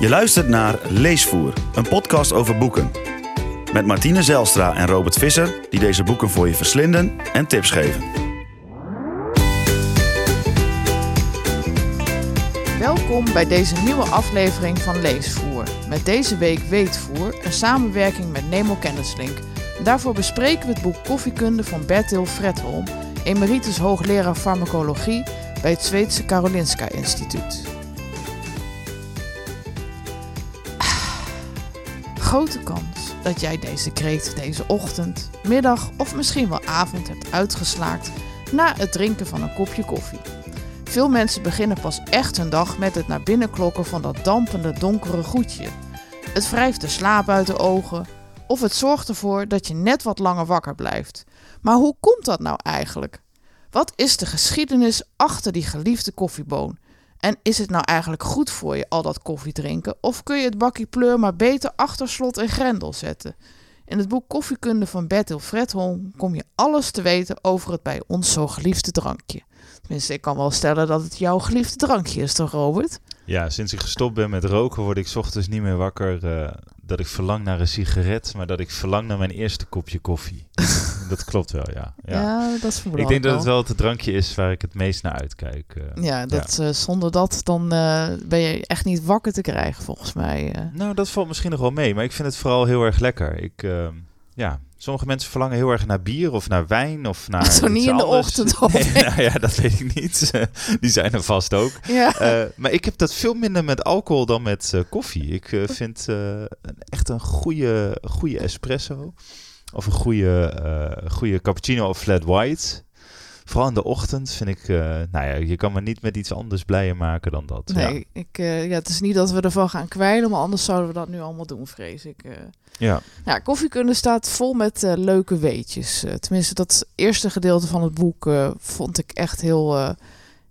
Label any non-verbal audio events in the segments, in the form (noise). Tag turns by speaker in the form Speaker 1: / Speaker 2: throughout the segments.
Speaker 1: Je luistert naar Leesvoer, een podcast over boeken. Met Martine Zelstra en Robert Visser, die deze boeken voor je verslinden en tips geven.
Speaker 2: Welkom bij deze nieuwe aflevering van Leesvoer. Met deze week Weetvoer, een samenwerking met Nemo Kennislink. Daarvoor bespreken we het boek Koffiekunde van Bertil Fredholm, emeritus hoogleraar farmacologie bij het Zweedse Karolinska Instituut. Grote kans dat jij deze kreet deze ochtend, middag of misschien wel avond hebt uitgeslaakt na het drinken van een kopje koffie. Veel mensen beginnen pas echt hun dag met het naar binnen klokken van dat dampende donkere goedje. Het wrijft de slaap uit de ogen of het zorgt ervoor dat je net wat langer wakker blijft. Maar hoe komt dat nou eigenlijk? Wat is de geschiedenis achter die geliefde koffieboon? En is het nou eigenlijk goed voor je al dat koffie drinken? Of kun je het bakkie pleur maar beter achter slot en grendel zetten? In het boek Koffiekunde van Bertil Fredholm kom je alles te weten over het bij ons zo geliefde drankje. Tenminste, ik kan wel stellen dat het jouw geliefde drankje is, toch Robert?
Speaker 3: Ja, sinds ik gestopt ben met roken word ik 's ochtends niet meer wakker uh, dat ik verlang naar een sigaret, maar dat ik verlang naar mijn eerste kopje koffie. (laughs) dat klopt wel, ja.
Speaker 2: Ja, ja dat is
Speaker 3: Ik denk dat het wel het drankje is waar ik het meest naar uitkijk.
Speaker 2: Uh, ja, dat, ja. Uh, zonder dat dan ben je echt niet wakker te krijgen, volgens mij.
Speaker 3: Nou, dat valt misschien nog wel mee, maar ik vind het vooral heel erg lekker. Ik, ja, Sommige mensen verlangen heel erg naar bier of naar wijn of naar.
Speaker 2: Zo niet in de ochtend. Of (laughs)
Speaker 3: nee, nou ja, dat weet ik niet. (laughs) Die zijn er vast ook.
Speaker 2: Ja.
Speaker 3: Uh, maar ik heb dat veel minder met alcohol dan met uh, koffie. Ik uh, vind echt een goede, goede espresso. Of een goede, goede cappuccino of flat white. Vooral in de ochtend vind ik, uh, nou ja, je kan me niet met iets anders blijer maken dan dat.
Speaker 2: Nee,
Speaker 3: ja.
Speaker 2: Ik, uh, ja, het is niet dat we ervan gaan kwijlen, maar anders zouden we dat nu allemaal doen, vrees ik. Uh.
Speaker 3: Ja.
Speaker 2: ja, koffiekunde staat vol met leuke weetjes. tenminste, dat eerste gedeelte van het boek vond ik echt heel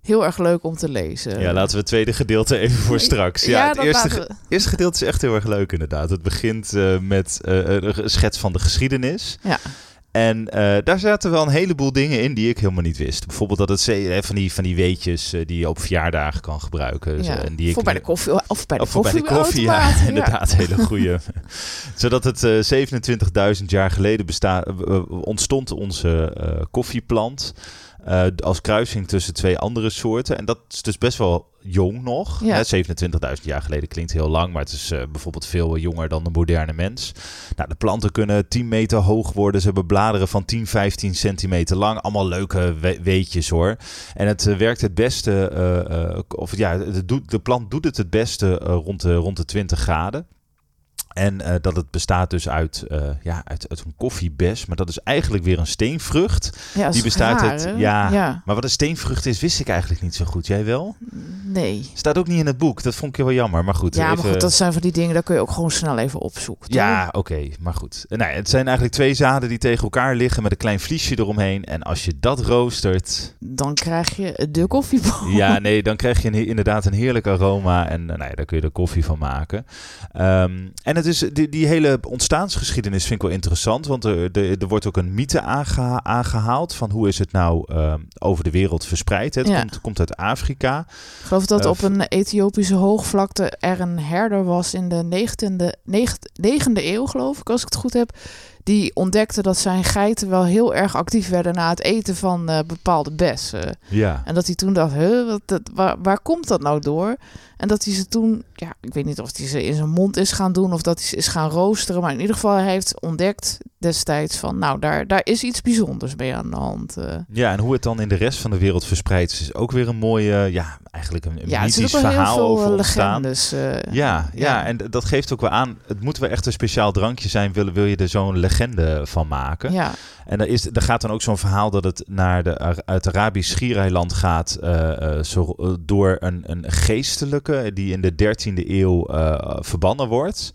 Speaker 2: heel erg leuk om te lezen.
Speaker 3: Ja, laten we het tweede gedeelte even voor straks. Ja, ja het eerste, ge eerste gedeelte is echt heel erg leuk inderdaad. Het begint uh, met uh, een schets van de geschiedenis.
Speaker 2: Ja.
Speaker 3: En uh, daar zaten wel een heleboel dingen in die ik helemaal niet wist. Bijvoorbeeld dat het van die, van die weetjes uh, die je op verjaardagen kan gebruiken.
Speaker 2: Ja,
Speaker 3: en die
Speaker 2: voor
Speaker 3: ik,
Speaker 2: bij de koffie of bij de
Speaker 3: of
Speaker 2: koffie.
Speaker 3: Bij de koffie, ja, ja, (laughs) inderdaad, hele goede. (laughs) Zodat het uh, 27.000 jaar geleden bestaat, ontstond onze koffieplant. Als kruising tussen twee andere soorten. En dat is dus best wel jong nog.
Speaker 2: Ja.
Speaker 3: 27.000 jaar geleden klinkt heel lang, maar het is uh, bijvoorbeeld veel jonger dan de moderne mens. Nou, de planten kunnen 10 meter hoog worden. Ze hebben bladeren van 10, 15 centimeter lang. Allemaal leuke we weetjes hoor. En het uh, werkt het beste, of ja, doet, de plant doet het het beste rond, de, rond de 20 graden. En uh, dat het bestaat dus uit, uh, ja, uit, uit een koffiebes. Maar dat is eigenlijk weer een steenvrucht.
Speaker 2: Ja,
Speaker 3: die bestaat
Speaker 2: raar,
Speaker 3: uit.
Speaker 2: Ja,
Speaker 3: ja, maar wat een steenvrucht is, wist ik eigenlijk niet zo goed. Jij wel?
Speaker 2: Nee.
Speaker 3: Staat ook niet in het boek. Dat vond ik wel jammer. Maar goed.
Speaker 2: Ja,
Speaker 3: even...
Speaker 2: maar goed, dat zijn van die dingen, daar kun je ook gewoon snel even opzoeken.
Speaker 3: Ja, oké. Okay, maar goed. Nee, het zijn eigenlijk twee zaden die tegen elkaar liggen met een klein vliesje eromheen. En als je dat roostert.
Speaker 2: Dan krijg je de koffieboon.
Speaker 3: Ja, (laughs) nee, dan krijg je inderdaad een heerlijk aroma. En nou ja, daar kun je er koffie van maken. Um, en het is die, die hele ontstaansgeschiedenis vind ik wel interessant. Want er, er, er wordt ook een mythe aangeha aangehaald van hoe is het nou uh, over de wereld verspreid. Het
Speaker 2: ja.
Speaker 3: komt, komt, uit Afrika.
Speaker 2: Ik geloof dat uh, op een Ethiopische hoogvlakte er een herder was in de 19e, 9e eeuw, geloof ik, als ik het goed heb. Die ontdekte dat zijn geiten wel heel erg actief werden na het eten van uh, bepaalde bessen.
Speaker 3: Ja.
Speaker 2: En dat hij toen dacht, huh, wat, dat, waar, waar komt dat nou door? En dat hij ze toen, ja, ik weet niet of hij ze in zijn mond is gaan doen of dat hij ze is gaan roosteren. Maar in ieder geval hij heeft ontdekt destijds van, nou, daar, daar is iets bijzonders mee aan de hand. Uh.
Speaker 3: Ja, en hoe het dan in de rest van de wereld verspreidt is ook weer een mooie, ja, eigenlijk een, een
Speaker 2: ja,
Speaker 3: mythisch
Speaker 2: er
Speaker 3: verhaal
Speaker 2: veel
Speaker 3: over
Speaker 2: legendes. Uh,
Speaker 3: ja, ja, ja, en dat geeft ook wel aan, het moet wel echt een speciaal drankje zijn, wil, wil je er zo'n legende van maken.
Speaker 2: Ja.
Speaker 3: En er, is, er gaat dan ook zo'n verhaal dat het naar de, uit Arabisch schiereiland gaat zo, door een, een geestelijke die in de 13e eeuw verbannen wordt.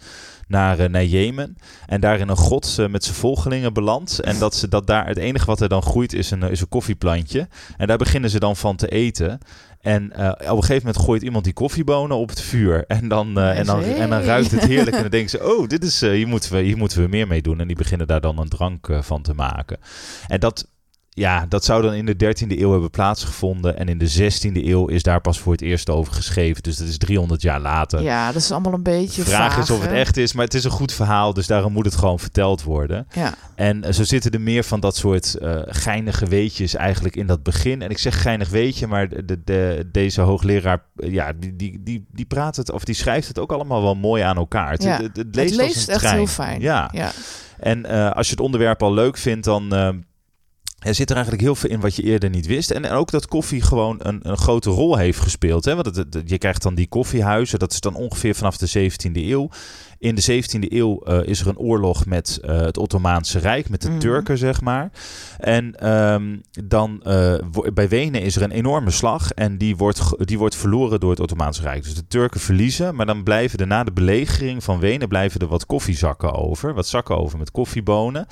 Speaker 3: Naar, naar Jemen. En daar in een god met zijn volgelingen belandt. En dat, ze, dat daar het enige wat er dan groeit is een, is een koffieplantje. En daar beginnen ze dan van te eten. En uh, op een gegeven moment gooit iemand die koffiebonen op het vuur. En dan, uh, en dan, en dan ruikt het heerlijk. en dan (laughs) denken ze, oh, dit is, uh, hier, moeten we, hier moeten we meer mee doen. En die beginnen daar dan een drank van te maken. En dat ja, dat zou dan in de 13e eeuw hebben plaatsgevonden. En in de 16e eeuw is daar pas voor het eerst over geschreven. Dus dat is 300 jaar later.
Speaker 2: Ja, dat is allemaal een beetje
Speaker 3: De vraag
Speaker 2: vaag,
Speaker 3: is of het
Speaker 2: hè?
Speaker 3: echt is, maar het is een goed verhaal. Dus daarom moet het gewoon verteld worden.
Speaker 2: Ja,
Speaker 3: En eh, zo zitten er meer van dat soort eh, geinige weetjes eigenlijk in dat begin. En ik zeg geinig weetje, maar de, de, de- deze hoogleraar, eh, ja, die, die, die, die praat het of die schrijft het ook allemaal wel mooi aan elkaar. Het,
Speaker 2: Ja,
Speaker 3: het, het, het
Speaker 2: het
Speaker 3: leest,
Speaker 2: echt heel fijn.
Speaker 3: Ja,
Speaker 2: ja.
Speaker 3: en als je het onderwerp al leuk vindt, dan er zit er eigenlijk heel veel in wat je eerder niet wist. En, en ook dat koffie gewoon een, een grote rol heeft gespeeld. Hè? Want het, het- je krijgt dan die koffiehuizen, dat is dan ongeveer vanaf de 17e eeuw. In de 17e eeuw eh, is er een oorlog met eh, het Ottomaanse Rijk, met de
Speaker 2: Mhm.
Speaker 3: Turken, zeg maar. En ehm, dan eh, bij Wenen is er een enorme slag en die wordt, die wordt verloren door het Ottomaanse Rijk. Dus de Turken verliezen, maar dan blijven er na de belegering van Wenen blijven er wat koffiezakken over, wat zakken over met koffiebonen.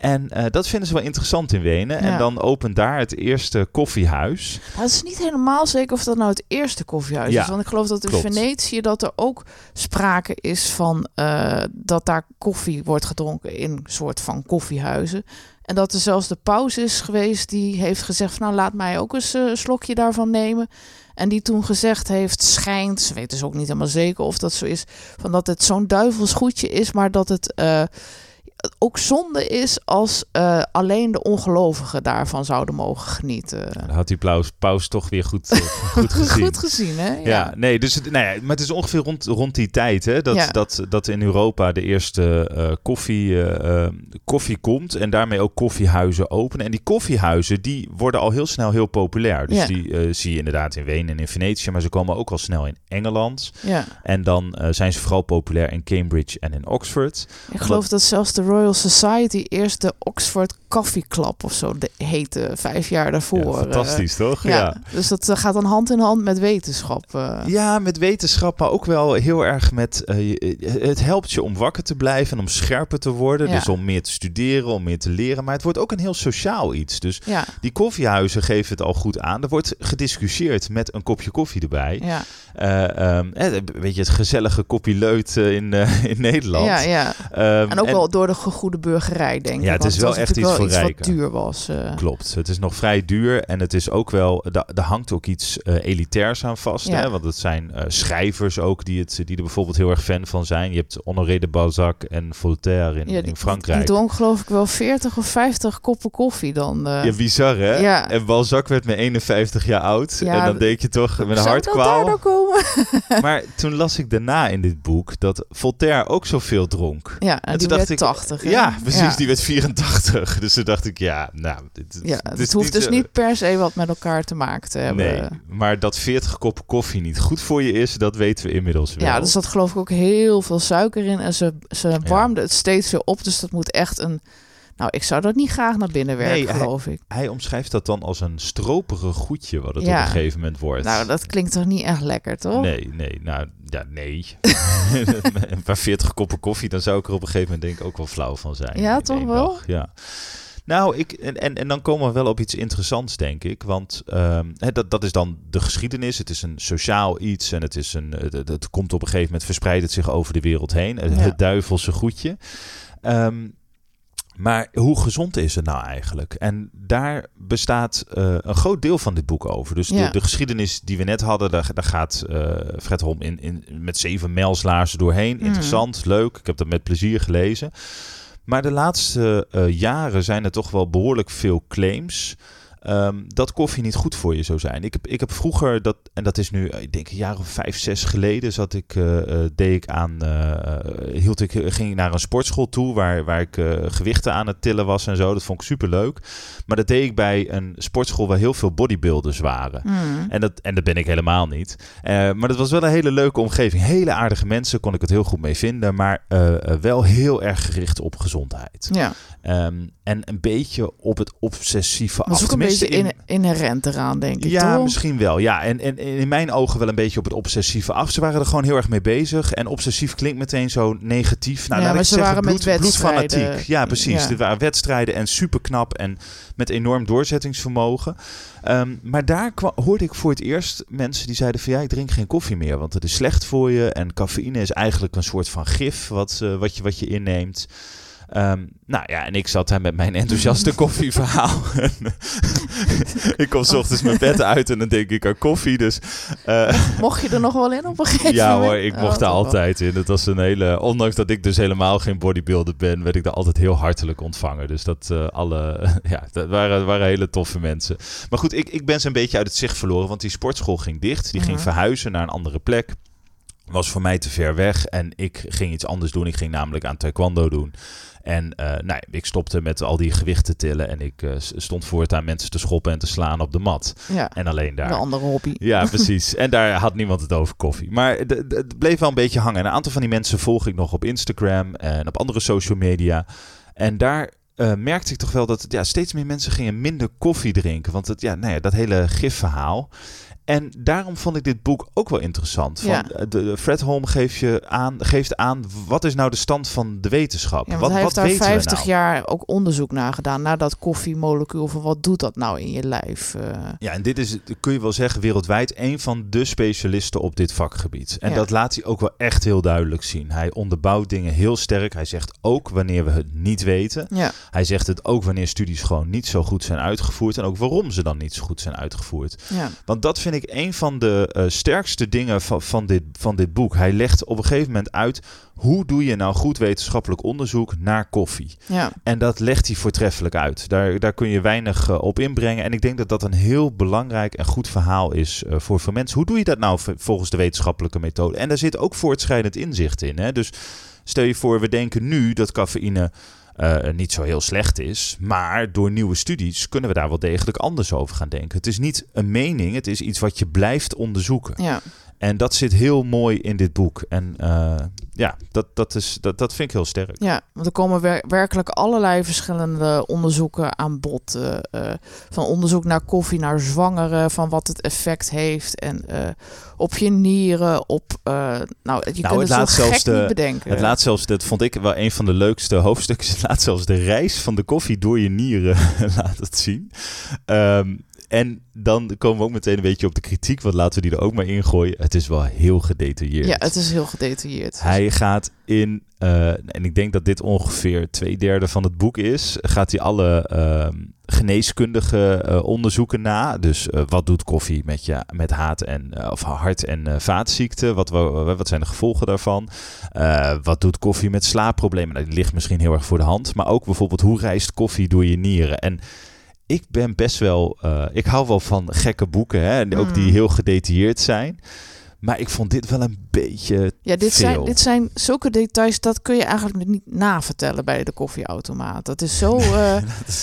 Speaker 3: En eh, dat vinden ze wel interessant in Wenen. En dan opent daar het eerste koffiehuis.
Speaker 2: Nou, het is niet helemaal zeker of dat nou het eerste koffiehuis
Speaker 3: Ja,
Speaker 2: is. Want ik geloof dat in
Speaker 3: klopt.
Speaker 2: Venetië dat er ook sprake is van eh, dat daar koffie wordt gedronken in een soort van koffiehuizen. En dat er zelfs de paus is geweest die heeft gezegd van nou laat mij ook eens eh, een slokje daarvan nemen. En die toen gezegd heeft, schijnt, ze weten dus ook niet helemaal zeker of dat zo is, van dat het zo'n duivels goedje is, maar dat het ook zonde is als eh, alleen de ongelovigen daarvan zouden mogen genieten.
Speaker 3: Dan had die paus, paus toch weer goed, eh, (laughs) goed gezien.
Speaker 2: Goed gezien, hè?
Speaker 3: Ja, nee, dus het- nou ja, maar het is ongeveer rond, rond die tijd hè, dat,
Speaker 2: Ja.
Speaker 3: dat, dat in Europa de eerste eh, koffie, koffie komt en daarmee ook koffiehuizen openen. En die koffiehuizen die worden al heel snel heel populair. Dus
Speaker 2: Ja.
Speaker 3: die zie je inderdaad in Wenen en in Venetië, maar ze komen ook al snel in Engeland.
Speaker 2: ja.
Speaker 3: En dan zijn ze vooral populair in Cambridge en in Oxford.
Speaker 2: Ik geloof dat zelfs de Royal Society eerst de Oxford Coffee Club of zo de, heette, vijf jaar daarvoor.
Speaker 3: Ja, fantastisch, toch?
Speaker 2: Eh, ja. Dus dat eh, gaat dan hand in hand met wetenschap. eh.
Speaker 3: Ja, met wetenschap, maar ook wel heel erg met. eh, het helpt je om wakker te blijven en om scherper te worden.
Speaker 2: Ja.
Speaker 3: Dus om meer te studeren, om meer te leren. Maar het wordt ook een heel sociaal iets. Dus
Speaker 2: ja,
Speaker 3: die koffiehuizen geven het al goed aan. Er wordt gediscussieerd met een kopje koffie erbij.
Speaker 2: ja,
Speaker 3: Eh, eh, weet je, het gezellige kopje leut eh, in, eh, in Nederland.
Speaker 2: ja, ja.
Speaker 3: Ehm,
Speaker 2: En ook wel door de goede burgerij, denk ik.
Speaker 3: Ja, het is wel echt iets voor
Speaker 2: wel
Speaker 3: rijken.
Speaker 2: wat duur was. eh.
Speaker 3: Klopt. Het is nog vrij duur en het is ook wel, er hangt ook iets eh, elitairs aan vast.
Speaker 2: Ja.
Speaker 3: Hè? Want het zijn eh, schrijvers ook die, het, die er bijvoorbeeld heel erg fan van zijn. Je hebt Honoré de Balzac en Voltaire in,
Speaker 2: Ja,
Speaker 3: in Frankrijk.
Speaker 2: Die dronk geloof ik wel 40 of 50 koppen koffie dan.
Speaker 3: ja, bizar hè?
Speaker 2: Ja.
Speaker 3: En Balzac werd met 51 jaar oud.
Speaker 2: Ja,
Speaker 3: en dan denk je toch met een
Speaker 2: Zou
Speaker 3: hartkwaal.
Speaker 2: nou komen?
Speaker 3: Maar toen las ik daarna in dit boek dat Voltaire ook zoveel dronk.
Speaker 2: Ja, en
Speaker 3: toen dacht ik,
Speaker 2: 80. Hè?
Speaker 3: Ja, precies.
Speaker 2: Ja.
Speaker 3: Die werd 84. Dus toen dacht ik, ja, nou... Dit,
Speaker 2: Ja,
Speaker 3: dit
Speaker 2: het hoeft dus
Speaker 3: zo-
Speaker 2: niet per se wat met elkaar te maken te hebben.
Speaker 3: Nee, maar dat 40 koppen koffie niet goed voor je is, dat weten we inmiddels wel.
Speaker 2: Ja, dus er zat geloof ik ook heel veel suiker in. En ze, ze warmde het steeds weer op. Dus dat moet echt een... Nou, ik zou dat niet graag naar binnen werken,
Speaker 3: Nee, hij-
Speaker 2: geloof ik.
Speaker 3: Hij omschrijft dat dan als een stroperig goedje, wat het
Speaker 2: Ja.
Speaker 3: op een gegeven moment wordt.
Speaker 2: Nou, dat klinkt toch niet echt lekker, toch?
Speaker 3: Nee, nee, nou, ja, nee. (laughs) een paar 40 koppen koffie, dan zou ik er op een gegeven moment denk ik ook wel flauw van zijn.
Speaker 2: Ja, toch wel?
Speaker 3: dag, Ja. Nou, ik, en, en, en dan komen we wel op iets interessants, denk ik. Want ehm, dat, dat is dan de geschiedenis. Het is een sociaal iets en het, is een, het, komt op een gegeven moment, verspreidt het zich over de wereld heen. Het,
Speaker 2: Ja.
Speaker 3: het duivelse goedje. Ehm, maar hoe gezond is het nou eigenlijk? En daar bestaat eh, een groot deel van dit boek over. Dus
Speaker 2: Ja.
Speaker 3: de, de geschiedenis die we net hadden, daar, daar gaat eh Fred Holm in, in, met zeven mijlslaarzen doorheen.
Speaker 2: Mhm.
Speaker 3: Interessant, leuk. Ik heb dat met plezier gelezen. Maar de laatste eh, jaren zijn er toch wel behoorlijk veel claims. Ehm, dat koffie niet goed voor je zou zijn. Ik heb, ik heb vroeger, dat, en dat is nu, eh, ik denk een jaar of vijf, zes geleden, zat ik, eh, eh, deed ik aan, hield ik, ging ik naar een sportschool toe waar, waar ik gewichten aan het tillen was en zo. Dat vond ik super leuk. Maar dat deed ik bij een sportschool waar heel veel bodybuilders waren.
Speaker 2: Hmm.
Speaker 3: En dat, en dat ben ik helemaal niet. Maar dat was wel een hele leuke omgeving. Hele aardige mensen, kon ik het heel goed mee vinden. Maar wel heel erg gericht op gezondheid.
Speaker 2: Ja,
Speaker 3: Ehm, en een beetje op het obsessieve
Speaker 2: dat is in, inherent eraan, denk ik,
Speaker 3: ja,
Speaker 2: toch?
Speaker 3: misschien wel. Ja, en, en, in mijn ogen wel een beetje op het obsessieve af. Ze waren er gewoon heel erg mee bezig. En obsessief klinkt meteen zo negatief. Nou,
Speaker 2: Ja,
Speaker 3: laat ik
Speaker 2: ze
Speaker 3: zeggen, bloed, bloedfanatiek. Ja, precies.
Speaker 2: Ja.
Speaker 3: Waren wedstrijden en super knap en met enorm doorzettingsvermogen. Ehm, maar daar hoorde ik voor het eerst mensen die zeiden van ja, ik drink geen koffie meer, want het is slecht voor je. En cafeïne is eigenlijk een soort van gif wat, eh, wat, je, wat je inneemt. Ehm, nou ja, en ik zat daar met mijn enthousiaste (laughs) koffieverhaal. (laughs) ik kom s ochtends mijn bed uit en dan denk ik aan koffie. Dus, uh, (laughs)
Speaker 2: mocht je er nog wel in op een gegeven
Speaker 3: ja,
Speaker 2: moment?
Speaker 3: Ja hoor, ik mocht oh, daar altijd in. Het was een hele, ondanks dat ik dus helemaal geen bodybuilder ben, werd ik daar altijd heel hartelijk ontvangen. Dus dat uh, alle, ja, dat waren, waren hele toffe mensen. Maar goed, ik, ik ben ze een beetje uit het zicht verloren, want die sportschool ging dicht. Die ging verhuizen naar een andere plek was voor mij te ver weg en ik ging iets anders doen. Ik ging namelijk aan taekwondo doen. En uh, nou, ik stopte met al die gewichten tillen en ik uh, stond voortaan mensen te schoppen en te slaan op de mat.
Speaker 2: Ja,
Speaker 3: en alleen daar.
Speaker 2: Een andere hobby.
Speaker 3: Ja, (laughs) precies. en daar had niemand het over koffie. Maar het bleef wel een beetje hangen. een aantal van die mensen volg ik nog op Instagram en op andere social media. En daar uh, merkte ik toch wel dat ja, steeds meer mensen gingen minder koffie drinken. Want het, ja, nou ja, dat hele gifverhaal. En daarom vond ik dit boek ook wel interessant. Van, eh, de, Fred Holm geeft, je aan, geeft aan wat is nou de stand van de wetenschap.
Speaker 2: Ja,
Speaker 3: wat,
Speaker 2: hij
Speaker 3: wat
Speaker 2: heeft daar 50
Speaker 3: nou?
Speaker 2: jaar ook onderzoek naar gedaan. Naar dat koffiemolecuul. Van wat doet dat nou in je lijf? Uh...
Speaker 3: Ja, en dit is, kun je wel zeggen, wereldwijd een van de specialisten op dit vakgebied. En dat laat hij ook wel echt heel duidelijk zien. Hij onderbouwt dingen heel sterk. Hij zegt ook wanneer we het niet weten.
Speaker 2: Ja.
Speaker 3: Hij zegt het ook wanneer studies gewoon niet zo goed zijn uitgevoerd. En ook waarom ze dan niet zo goed zijn uitgevoerd.
Speaker 2: Ja.
Speaker 3: Want dat vind ik een van de uh, sterkste dingen van, van, dit, van dit boek. Hij legt op een gegeven moment uit hoe doe je nou goed wetenschappelijk onderzoek naar koffie.
Speaker 2: Ja.
Speaker 3: En dat legt hij voortreffelijk uit. Daar, daar kun je weinig uh, op inbrengen. En ik denk dat dat een heel belangrijk en goed verhaal is uh, voor veel mensen. Hoe doe je dat nou volgens de wetenschappelijke methode? En daar zit ook voortschrijdend inzicht in. Hè? Dus stel je voor, we denken nu dat cafeïne uh, niet zo heel slecht is. Maar door nieuwe studies kunnen we daar wel degelijk anders over gaan denken. Het is niet een mening, het is iets wat je blijft onderzoeken.
Speaker 2: Ja.
Speaker 3: En dat zit heel mooi in dit boek. En uh, ja, dat, dat, is, dat, dat vind ik heel sterk.
Speaker 2: Ja, want er komen wer werkelijk allerlei verschillende onderzoeken aan bod. Uh, uh, van onderzoek naar koffie, naar zwangeren, van wat het effect heeft. En op je nieren, op... nou, je nou, kunt het, laat zelfs
Speaker 3: de,
Speaker 2: bedenken.
Speaker 3: Het laat zelfs, dat vond ik wel een van de leukste hoofdstukken. (laughs) Het laat zelfs de reis van de koffie door je nieren (laughs) laat het zien. Um, en dan komen we ook meteen een beetje op de kritiek, want laten we die er ook maar ingooien. Het is wel heel gedetailleerd.
Speaker 2: Ja, het is heel gedetailleerd.
Speaker 3: Hij gaat in, uh, en ik denk dat dit ongeveer twee derde van het boek is, gaat hij alle uh, geneeskundige uh, onderzoeken na. Dus uh, wat doet koffie met, je, met haat en, of hart- en vaatziekten? Wat, wat zijn de gevolgen daarvan? wat doet koffie met slaapproblemen? Nou, die ligt misschien heel erg voor de hand. Maar ook bijvoorbeeld, hoe reist koffie door je nieren? En ik ben best wel. Uh, ik hou wel van gekke boeken, hè, en ook die
Speaker 2: Mm.
Speaker 3: heel gedetailleerd zijn. Maar ik vond dit wel een beetje.
Speaker 2: Ja, dit
Speaker 3: veel.
Speaker 2: zijn, dit zijn zulke details, dat kun je eigenlijk niet navertellen bij de koffieautomaat. Dat is zo (laughs) uh,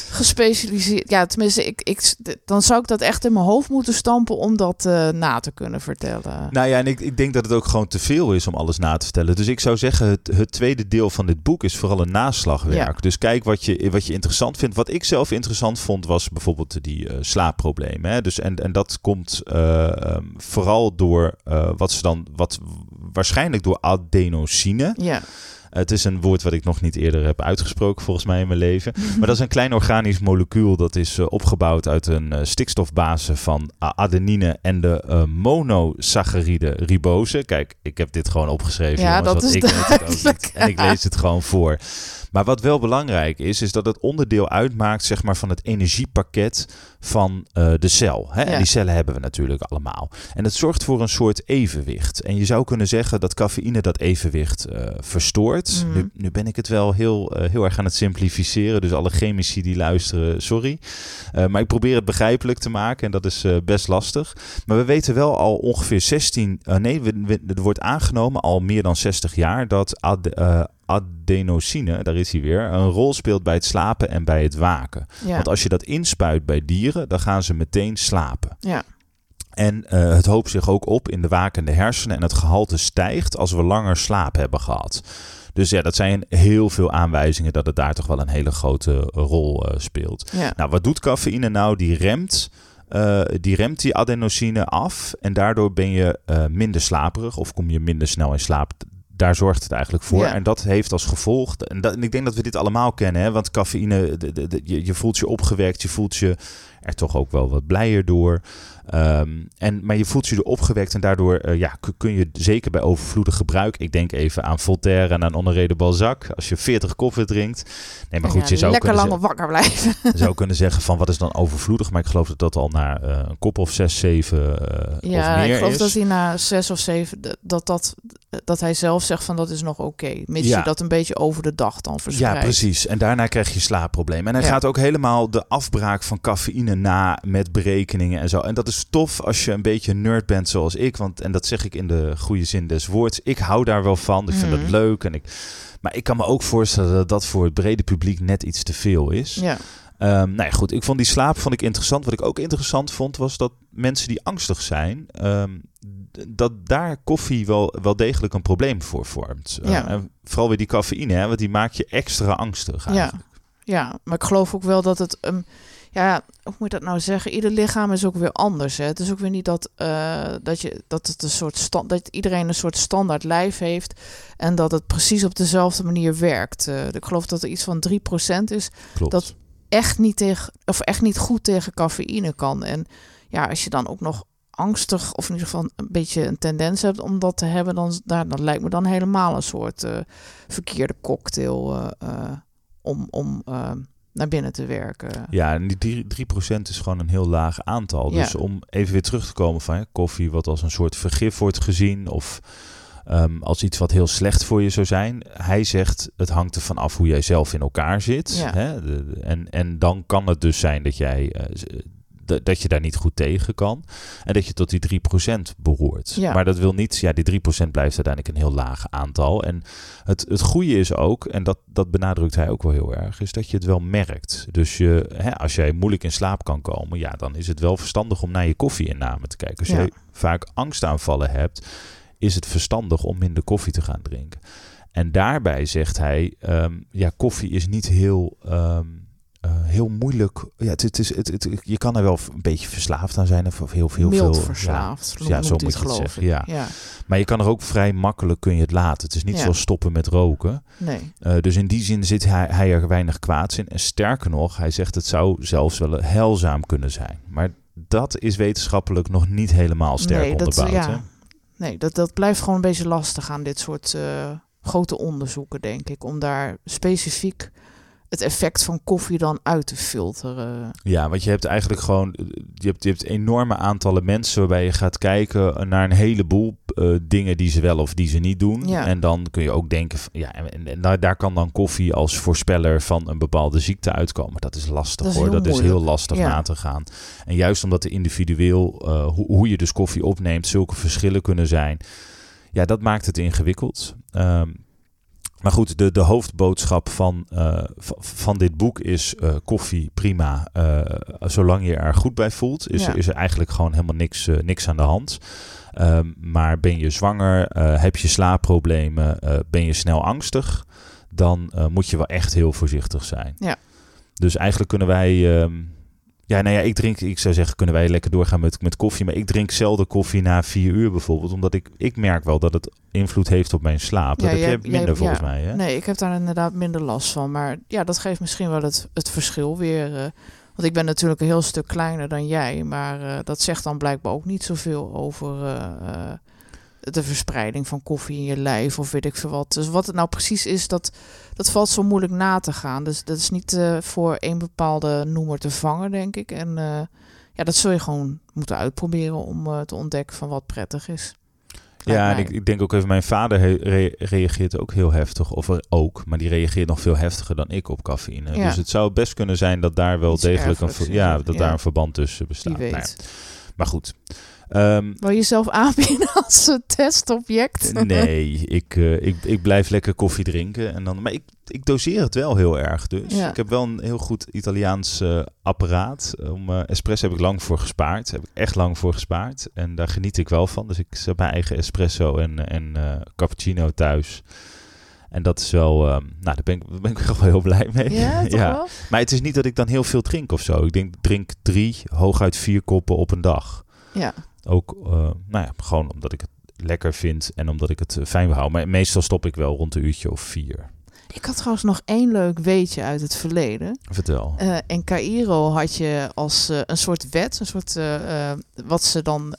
Speaker 2: gespecialiseerd. Ja, tenminste, ik, ik, dan zou ik dat echt in mijn hoofd moeten stampen om dat uh, na te kunnen vertellen.
Speaker 3: Nou ja, en ik, ik denk dat het ook gewoon te veel is om alles na te vertellen. Dus ik zou zeggen, het, het tweede deel van dit boek is vooral een naslagwerk.
Speaker 2: Ja.
Speaker 3: Dus kijk wat je, wat je interessant vindt. Wat ik zelf interessant vond, was bijvoorbeeld die uh, slaapproblemen. Hè? Dus, en, en dat komt um, vooral door wat ze dan, wat waarschijnlijk door adenosine.
Speaker 2: Ja.
Speaker 3: Het is een woord wat ik nog niet eerder heb uitgesproken, volgens mij in mijn leven. Maar dat is een klein organisch molecuul dat is uh, opgebouwd uit een uh, stikstofbase van adenine en de uh, monosaccharide ribose. Kijk, ik heb dit gewoon opgeschreven.
Speaker 2: Ja,
Speaker 3: jongens,
Speaker 2: dat is
Speaker 3: ik weet het. En ik lees het gewoon voor. Maar wat wel belangrijk is, is dat het onderdeel uitmaakt zeg maar, van het energiepakket van uh, de cel. Hè?
Speaker 2: Ja.
Speaker 3: En die cellen hebben we natuurlijk allemaal. En het zorgt voor een soort evenwicht. En je zou kunnen zeggen dat cafeïne dat evenwicht uh, verstoort.
Speaker 2: Mhm.
Speaker 3: Nu, nu, ben ik het wel heel, uh, heel erg aan het simplificeren. Dus alle chemici die luisteren, sorry. Maar ik probeer het begrijpelijk te maken en dat is best lastig. Maar we weten wel al ongeveer 16... uh, nee, we, we, er wordt aangenomen al meer dan 60 jaar dat ad, adenosine, daar is hij weer, een rol speelt bij het slapen en bij het waken.
Speaker 2: Ja.
Speaker 3: Want als je dat inspuit bij dieren, dan gaan ze meteen slapen.
Speaker 2: Ja.
Speaker 3: En uh, het hoopt zich ook op in de wakende hersenen en het gehalte stijgt als we langer slaap hebben gehad. Dus ja, dat zijn heel veel aanwijzingen dat het daar toch wel een hele grote rol uh, speelt.
Speaker 2: Ja.
Speaker 3: Nou, wat doet cafeïne nou? Die remt uh, die remt die adenosine af en daardoor ben je minder slaperig of kom je minder snel in slaap. Daar zorgt het eigenlijk voor.
Speaker 2: Ja.
Speaker 3: En dat heeft als gevolg. En, dat, en ik denk dat we dit allemaal kennen. Hè? Want cafeïne, de, de, de, je, je voelt je opgewekt, je voelt je er toch ook wel wat blijer door. Ehm, en, maar je voelt je er opgewekt en daardoor eh, ja, kun je zeker bij overvloedig gebruik. Ik denk even aan Voltaire en aan Honoré de Balzac. Als je 40 koffie drinkt. Nee, maar goed, je zou
Speaker 2: lekker
Speaker 3: kunnen
Speaker 2: lang wakker blijven. (laughs)
Speaker 3: Zou kunnen zeggen van wat is dan overvloedig. Maar ik geloof dat dat al na uh, een kop of 6, 7 uh,
Speaker 2: ja,
Speaker 3: of meer
Speaker 2: ik geloof
Speaker 3: is.
Speaker 2: dat hij na 6 of 7 dat, dat, dat hij zelf zegt van dat is nog oké. Okay, mits
Speaker 3: Ja.
Speaker 2: je dat een beetje over de dag dan verspreidt.
Speaker 3: Ja, precies. En daarna krijg je slaapproblemen. En hij
Speaker 2: Ja.
Speaker 3: gaat ook helemaal de afbraak van cafeïne na met berekeningen en zo. En dat is tof als je een beetje nerd bent zoals ik. Want, en dat zeg ik in de goede zin des woords. Ik hou daar wel van. Ik vind
Speaker 2: Mhm.
Speaker 3: dat leuk. En ik, maar ik kan me ook voorstellen dat dat voor het brede publiek net iets te veel is.
Speaker 2: Ja,
Speaker 3: Ehm, nou ja, goed. Ik vond die slaap vond ik interessant. Wat ik ook interessant vond, was dat mensen die angstig zijn, ehm, dat daar koffie wel, wel degelijk een probleem voor vormt. Eh,
Speaker 2: Ja.
Speaker 3: en vooral weer die cafeïne, hè, want die maakt je extra angstig
Speaker 2: ja,
Speaker 3: eigenlijk.
Speaker 2: ja, maar ik geloof ook wel dat het... Um, ja, hoe moet je dat nou zeggen? Ieder lichaam is ook weer anders. Hè? Het is ook weer niet dat, eh, dat, je, dat, het een soort stand, dat iedereen een soort standaard lijf heeft en dat het precies op dezelfde manier werkt. Eh, ik geloof dat er iets van 3% is
Speaker 3: Klopt.
Speaker 2: Dat- echt niet, tegen, of echt niet goed tegen cafeïne kan. En ja, als je dan ook nog angstig of in ieder geval een beetje een tendens hebt om dat te hebben, dan, daar, dat lijkt me dan helemaal een soort eh, verkeerde cocktail om, om naar binnen te werken.
Speaker 3: Ja, en die drie- 3% is gewoon een heel laag aantal.
Speaker 2: Ja.
Speaker 3: Dus om even weer terug te komen van ja, koffie, wat als een soort vergif wordt gezien of ehm, als iets wat heel slecht voor je zou zijn. Hij zegt, het hangt ervan af hoe jij zelf in elkaar zit.
Speaker 2: Ja.
Speaker 3: Hè? En, en dan kan het dus zijn dat jij... d- dat je daar niet goed tegen kan. En dat je tot die 3% behoort.
Speaker 2: Ja.
Speaker 3: Maar dat wil niet, ja, die 3% blijft uiteindelijk een heel laag aantal. En het, het goede is ook, en dat, dat benadrukt hij ook wel heel erg, is dat je het wel merkt. Dus je, hè, als jij moeilijk in slaap kan komen, ja, dan is het wel verstandig om naar je koffieinname te kijken. Als
Speaker 2: Ja.
Speaker 3: jij vaak angstaanvallen hebt, is het verstandig om minder koffie te gaan drinken. En daarbij zegt hij, ehm, ja, koffie is niet heel, ehm, eh, heel moeilijk. Ja, het, het is, het, het, je kan er wel een beetje verslaafd aan zijn of of heel veel.
Speaker 2: Mild
Speaker 3: veel,
Speaker 2: verslaafd,
Speaker 3: ja,
Speaker 2: noemt
Speaker 3: zo moet je het zeggen, ja.
Speaker 2: ja.
Speaker 3: Maar je kan er ook vrij makkelijk kun je het laten. Het is niet
Speaker 2: Ja.
Speaker 3: zoals stoppen met roken.
Speaker 2: Nee.
Speaker 3: Eh, dus in die zin zit hij, hij er weinig kwaads in. En sterker nog, hij zegt het zou zelfs wel heilzaam kunnen zijn. Maar dat is wetenschappelijk nog niet helemaal sterk
Speaker 2: Nee, dat-
Speaker 3: onderbouwd.
Speaker 2: ja.
Speaker 3: hè?
Speaker 2: Nee, dat, dat blijft gewoon een beetje lastig aan dit soort eh, grote onderzoeken, denk ik. Om daar specifiek het effect van koffie dan uit te filteren.
Speaker 3: Ja, want je hebt eigenlijk gewoon je hebt, je hebt enorme aantallen mensen waarbij je gaat kijken naar een heleboel eh, dingen die ze wel of die ze niet doen.
Speaker 2: Ja.
Speaker 3: En dan kun je ook denken, van, ja, en, en daar, daar kan dan koffie als voorspeller van een bepaalde ziekte uitkomen. Dat is lastig
Speaker 2: Dat is
Speaker 3: hoor, dat is heel lastig
Speaker 2: Ja.
Speaker 3: na te gaan. En juist omdat er individueel, eh, hoe, hoe je dus koffie opneemt, zulke verschillen kunnen zijn. Ja, dat maakt het ingewikkeld. Ehm, maar goed, de, de hoofdboodschap van, eh, van dit boek is eh, koffie prima. eh, zolang je er goed bij voelt, is,
Speaker 2: Ja.
Speaker 3: is er eigenlijk gewoon helemaal niks, niks aan de hand. Ehm, maar ben je zwanger, heb je slaapproblemen, ben je snel angstig, dan moet je wel echt heel voorzichtig zijn.
Speaker 2: Ja.
Speaker 3: Dus eigenlijk kunnen wij. ehm, ja, nou ja, ik drink, ik zou zeggen, kunnen wij lekker doorgaan met, met koffie. Maar ik drink zelden koffie na vier uur bijvoorbeeld. Omdat ik, ik merk wel dat het invloed heeft op mijn slaap. Dat
Speaker 2: Ja,
Speaker 3: heb
Speaker 2: jij-
Speaker 3: je minder
Speaker 2: jij-
Speaker 3: volgens
Speaker 2: ja.
Speaker 3: mij. Hè?
Speaker 2: Nee, ik heb daar inderdaad minder last van. Maar ja, dat geeft misschien wel het, het verschil weer. eh, want ik ben natuurlijk een heel stuk kleiner dan jij. Maar eh, dat zegt dan blijkbaar ook niet zoveel over eh, de verspreiding van koffie in je lijf of weet ik veel wat. Dus wat het nou precies is, dat, dat valt zo moeilijk na te gaan. Dus dat is niet eh, voor één bepaalde noemer te vangen, denk ik. En eh, ja, dat zul je gewoon moeten uitproberen om eh, te ontdekken van wat prettig is. Lijkt
Speaker 3: Ja, en ik, ik denk ook even, mijn vader he- re- reageert ook heel heftig. Of er ook, maar die reageert nog veel heftiger dan ik op cafeïne.
Speaker 2: Ja.
Speaker 3: Dus het zou best kunnen zijn dat daar wel
Speaker 2: Iets
Speaker 3: degelijk een, ja, dat
Speaker 2: ja.
Speaker 3: daar een verband tussen bestaat. Nou ja, maar goed. Ehm,
Speaker 2: Wil je jezelf aanbieden (laughs) als een testobject?
Speaker 3: nee, ik, eh, ik, ik blijf lekker koffie drinken. En dan, maar ik, ik doseer het wel heel erg. Dus
Speaker 2: Ja.
Speaker 3: ik heb wel een heel goed Italiaans eh, apparaat. Om, eh, espresso heb ik lang voor gespaard. Heb ik echt lang voor gespaard. En daar geniet ik wel van. Dus ik zet mijn eigen espresso en, en cappuccino thuis. En dat is wel, ehm, nou, daar ben ik, daar ben ik (laughs) wel heel blij mee.
Speaker 2: Ja, toch wel?
Speaker 3: Maar het is niet dat ik dan heel veel drink of zo. Ik denk, ik drink drie, hooguit vier koppen op een dag.
Speaker 2: Ja.
Speaker 3: Ook, eh, nou ja, gewoon omdat ik het lekker vind en omdat ik het eh, fijn houden. Maar meestal stop ik wel rond een uurtje of vier.
Speaker 2: Ik had trouwens nog één leuk weetje uit het verleden.
Speaker 3: Vertel.
Speaker 2: Uh, in Cairo had je als uh, een soort wet, een soort uh, wat ze dan.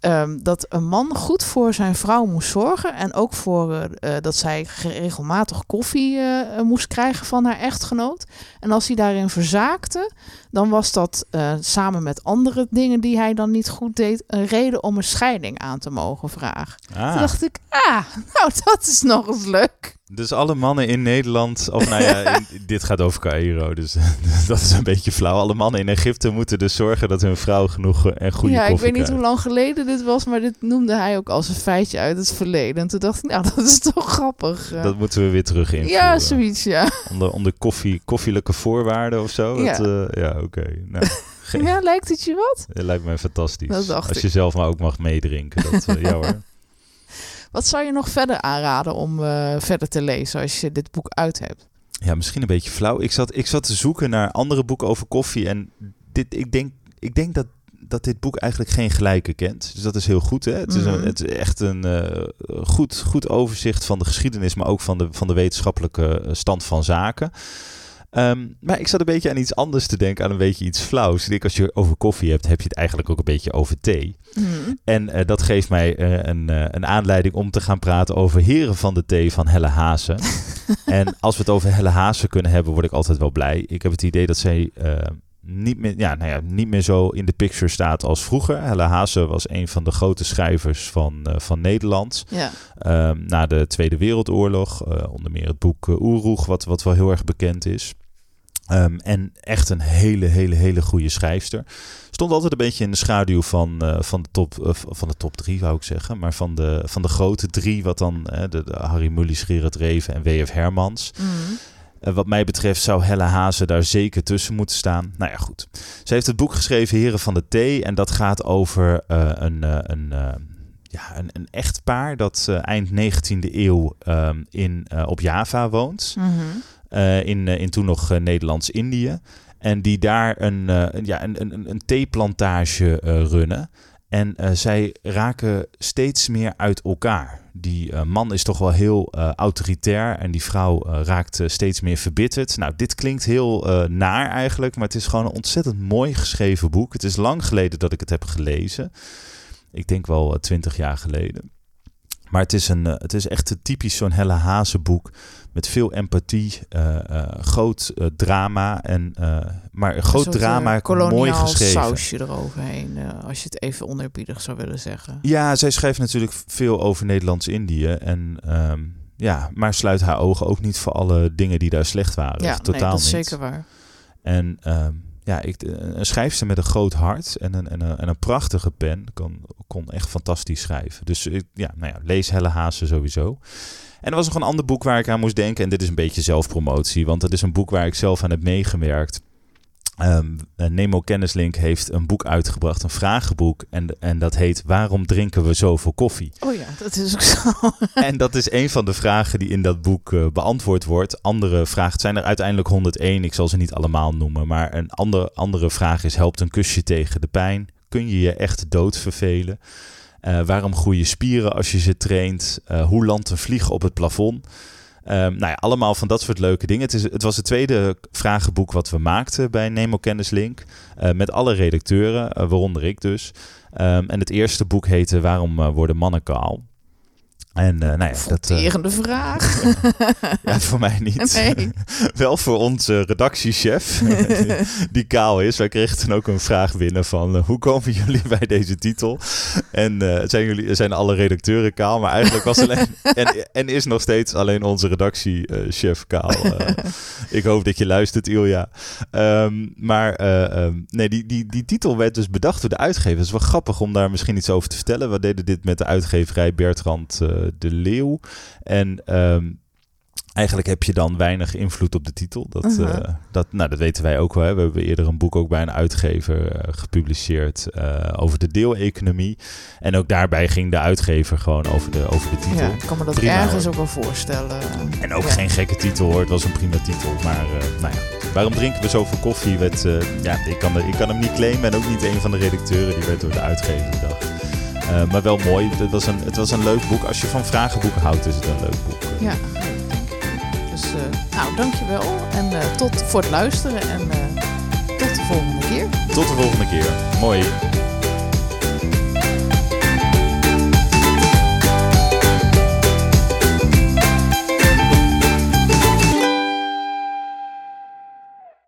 Speaker 2: Um, dat een man goed voor zijn vrouw moest zorgen. En ook voor dat zij regelmatig koffie moest krijgen van haar echtgenoot. En als hij daarin verzaakte, dan was dat samen met andere dingen die hij dan niet goed deed, een reden om een scheiding aan te mogen vragen. Ah. Toen dacht ik, ah, (laughs) nou dat is nog eens leuk.
Speaker 3: Dus alle mannen in Nederland, of nou ja, in, (laughs) dit gaat over Cairo, dus (laughs) dat is een beetje flauw. Alle mannen in Egypte moeten dus zorgen dat hun vrouw genoeg eh, en goede
Speaker 2: ja,
Speaker 3: koffie
Speaker 2: Ja, ik weet niet
Speaker 3: hoe
Speaker 2: lang geleden dit was, maar dit noemde hij ook als een feitje uit het verleden. En toen dacht ik, nou, (laughs) dat is toch grappig.
Speaker 3: Dat moeten we weer terug in.
Speaker 2: Ja, zoiets, ja.
Speaker 3: Onder, onder koffie, koffielijke voorwaarden of zo.
Speaker 2: Ja,
Speaker 3: uh, ja oké. Nou,
Speaker 2: ja, lijkt het je wat?
Speaker 3: Het lijkt me fantastisch. Als
Speaker 2: ik.
Speaker 3: je zelf maar ook mag meedrinken. Dat, uh, ja hoor.
Speaker 2: Wat zou je nog verder aanraden om uh, verder te lezen als je dit boek uit hebt?
Speaker 3: Ja, misschien een beetje flauw. Ik zat, ik zat te zoeken naar andere boeken over koffie. En dit, ik, denk, ik denk dat, dat dit boek eigenlijk geen gelijke kent. Dus dat is heel goed. Hè? Het, is, een,
Speaker 2: Mhm.
Speaker 3: het is echt een uh, goed, goed overzicht van de geschiedenis, maar ook van de, van de wetenschappelijke stand van zaken. Um, maar ik zat een beetje aan iets anders te denken, aan een beetje iets flauws. Ik denk, als je over koffie hebt, heb je het eigenlijk ook een beetje over thee.
Speaker 2: Mm.
Speaker 3: En uh, dat geeft mij uh, een, uh, een aanleiding om te gaan praten over Heren van de Thee van Helle Hazen. (laughs) en als we het over Helle Hazen kunnen hebben, word ik altijd wel blij. Ik heb het idee dat zij niet, meer, ja, nou ja, niet meer zo in de picture staat als vroeger. Helle Hazen was een van de grote schrijvers van, van Nederland.
Speaker 2: Ja.
Speaker 3: Um, na de Tweede Wereldoorlog, onder meer het boek Oeroeg, wat, wat wel heel erg bekend is. Um, en echt een hele, hele, hele goede schrijfster. Stond altijd een beetje in de schaduw van, uh, van, de, top, uh, van de top drie, wou ik zeggen. Maar van de, van de grote drie, wat dan uh, de, de Harry Mullis, Gerard Reven en W.F. Hermans.
Speaker 2: Mm.
Speaker 3: wat mij betreft zou Helle Hazen daar zeker tussen moeten staan. Nou ja, goed. Ze heeft het boek geschreven Heren van de Thee. En dat gaat over een... een ja, een, een echtpaar dat eind 19e eeuw um, in, op Java woont.
Speaker 2: Mm -hmm.
Speaker 3: Uh, in, uh, in toen nog uh, Nederlands-Indië. En die daar een, een ja, een, een, een theeplantage runnen. En zij raken steeds meer uit elkaar. Die man is toch wel heel autoritair en die vrouw raakt steeds meer verbitterd. Nou, dit klinkt heel naar eigenlijk, maar het is gewoon een ontzettend mooi geschreven boek. Het is lang geleden dat ik het heb gelezen. Ik denk wel twintig jaar geleden. Maar het is, een, het is echt typisch zo'n Helle Hazen boek met veel empathie, uh, uh, groot uh, drama en maar een groot
Speaker 2: soort,
Speaker 3: drama, mooi geschreven.
Speaker 2: sausje eroverheen, als je het even onerbiedig zou willen zeggen.
Speaker 3: Ja, zij schrijft natuurlijk veel over Nederlands-Indië en um, ja, maar sluit haar ogen ook niet voor alle dingen die daar slecht waren.
Speaker 2: Ja,
Speaker 3: Totaal
Speaker 2: nee, dat is
Speaker 3: niet.
Speaker 2: zeker waar.
Speaker 3: En um, ja, ik, een schrijfster met een groot hart en een, en een, en een prachtige pen kon, kon echt fantastisch schrijven. Dus ik, ja, nou ja, lees Helle Hazen sowieso. En er was nog een ander boek waar ik aan moest denken. En dit is een beetje zelfpromotie, want het is een boek waar ik zelf aan heb meegewerkt. Um, Nemo Kennislink heeft een boek uitgebracht, een vragenboek. En, en dat heet Waarom drinken we zoveel koffie?
Speaker 2: Oh ja, dat is ook zo. (laughs)
Speaker 3: en dat is een van de vragen die in dat boek uh, beantwoord wordt. Andere vragen, zijn er uiteindelijk 101, ik zal ze niet allemaal noemen. Maar een andere, andere vraag is, helpt een kusje tegen de pijn? Kun je je echt dood vervelen? Uh, waarom groeien spieren als je ze traint? Uh, hoe landt een vlieg op het plafond? Um, nou ja, allemaal van dat soort leuke dingen. Het, is, het was het tweede vragenboek wat we maakten bij Nemo Kennislink. Uh, met alle redacteuren, waaronder ik dus. Um, en het eerste boek heette Waarom worden mannen kaal? En uh, nou ja,
Speaker 2: Fronterende
Speaker 3: dat,
Speaker 2: uh, vraag. (laughs)
Speaker 3: ja, voor mij niet.
Speaker 2: Nee. (laughs)
Speaker 3: Wel voor onze redactiechef, die, (laughs) die kaal is. Wij kregen toen ook een vraag binnen van... Uh, hoe komen jullie bij deze titel? En uh, zijn, jullie, zijn alle redacteuren kaal? Maar eigenlijk was alleen... en, en is nog steeds alleen onze redactiechef kaal. ik hoop dat je luistert, Ilja. Um, maar um, nee, die, die, die titel werd dus bedacht door de uitgever. Het is wel grappig om daar misschien iets over te vertellen. We deden dit met de uitgeverij Bertrand de Leeuw. En um, eigenlijk heb je dan weinig invloed op de titel. Dat, uh -huh. uh, dat, nou, dat weten wij ook wel. Hè. We hebben eerder een boek ook bij een uitgever uh, gepubliceerd over de deeleconomie. En ook daarbij ging de uitgever gewoon over de, over de titel.
Speaker 2: Ja, ik kan me dat prima, ergens hoor. ook wel voorstellen.
Speaker 3: En ook
Speaker 2: ja.
Speaker 3: geen gekke titel hoor. Het was een prima titel. Maar nou ja. Waarom drinken we zoveel koffie? Werd, ja, ik, kan, ik kan hem niet claimen. En ook niet een van de redacteuren. Die werd door de uitgever bedacht. Eh, maar wel mooi. Het was, een, het was een leuk boek. Als je van vragenboeken houdt, is het een leuk boek.
Speaker 2: Ja. Dus uh, nou, dankjewel. En eh, tot voor het luisteren. En tot de volgende keer.
Speaker 3: Tot de volgende keer. Mooi.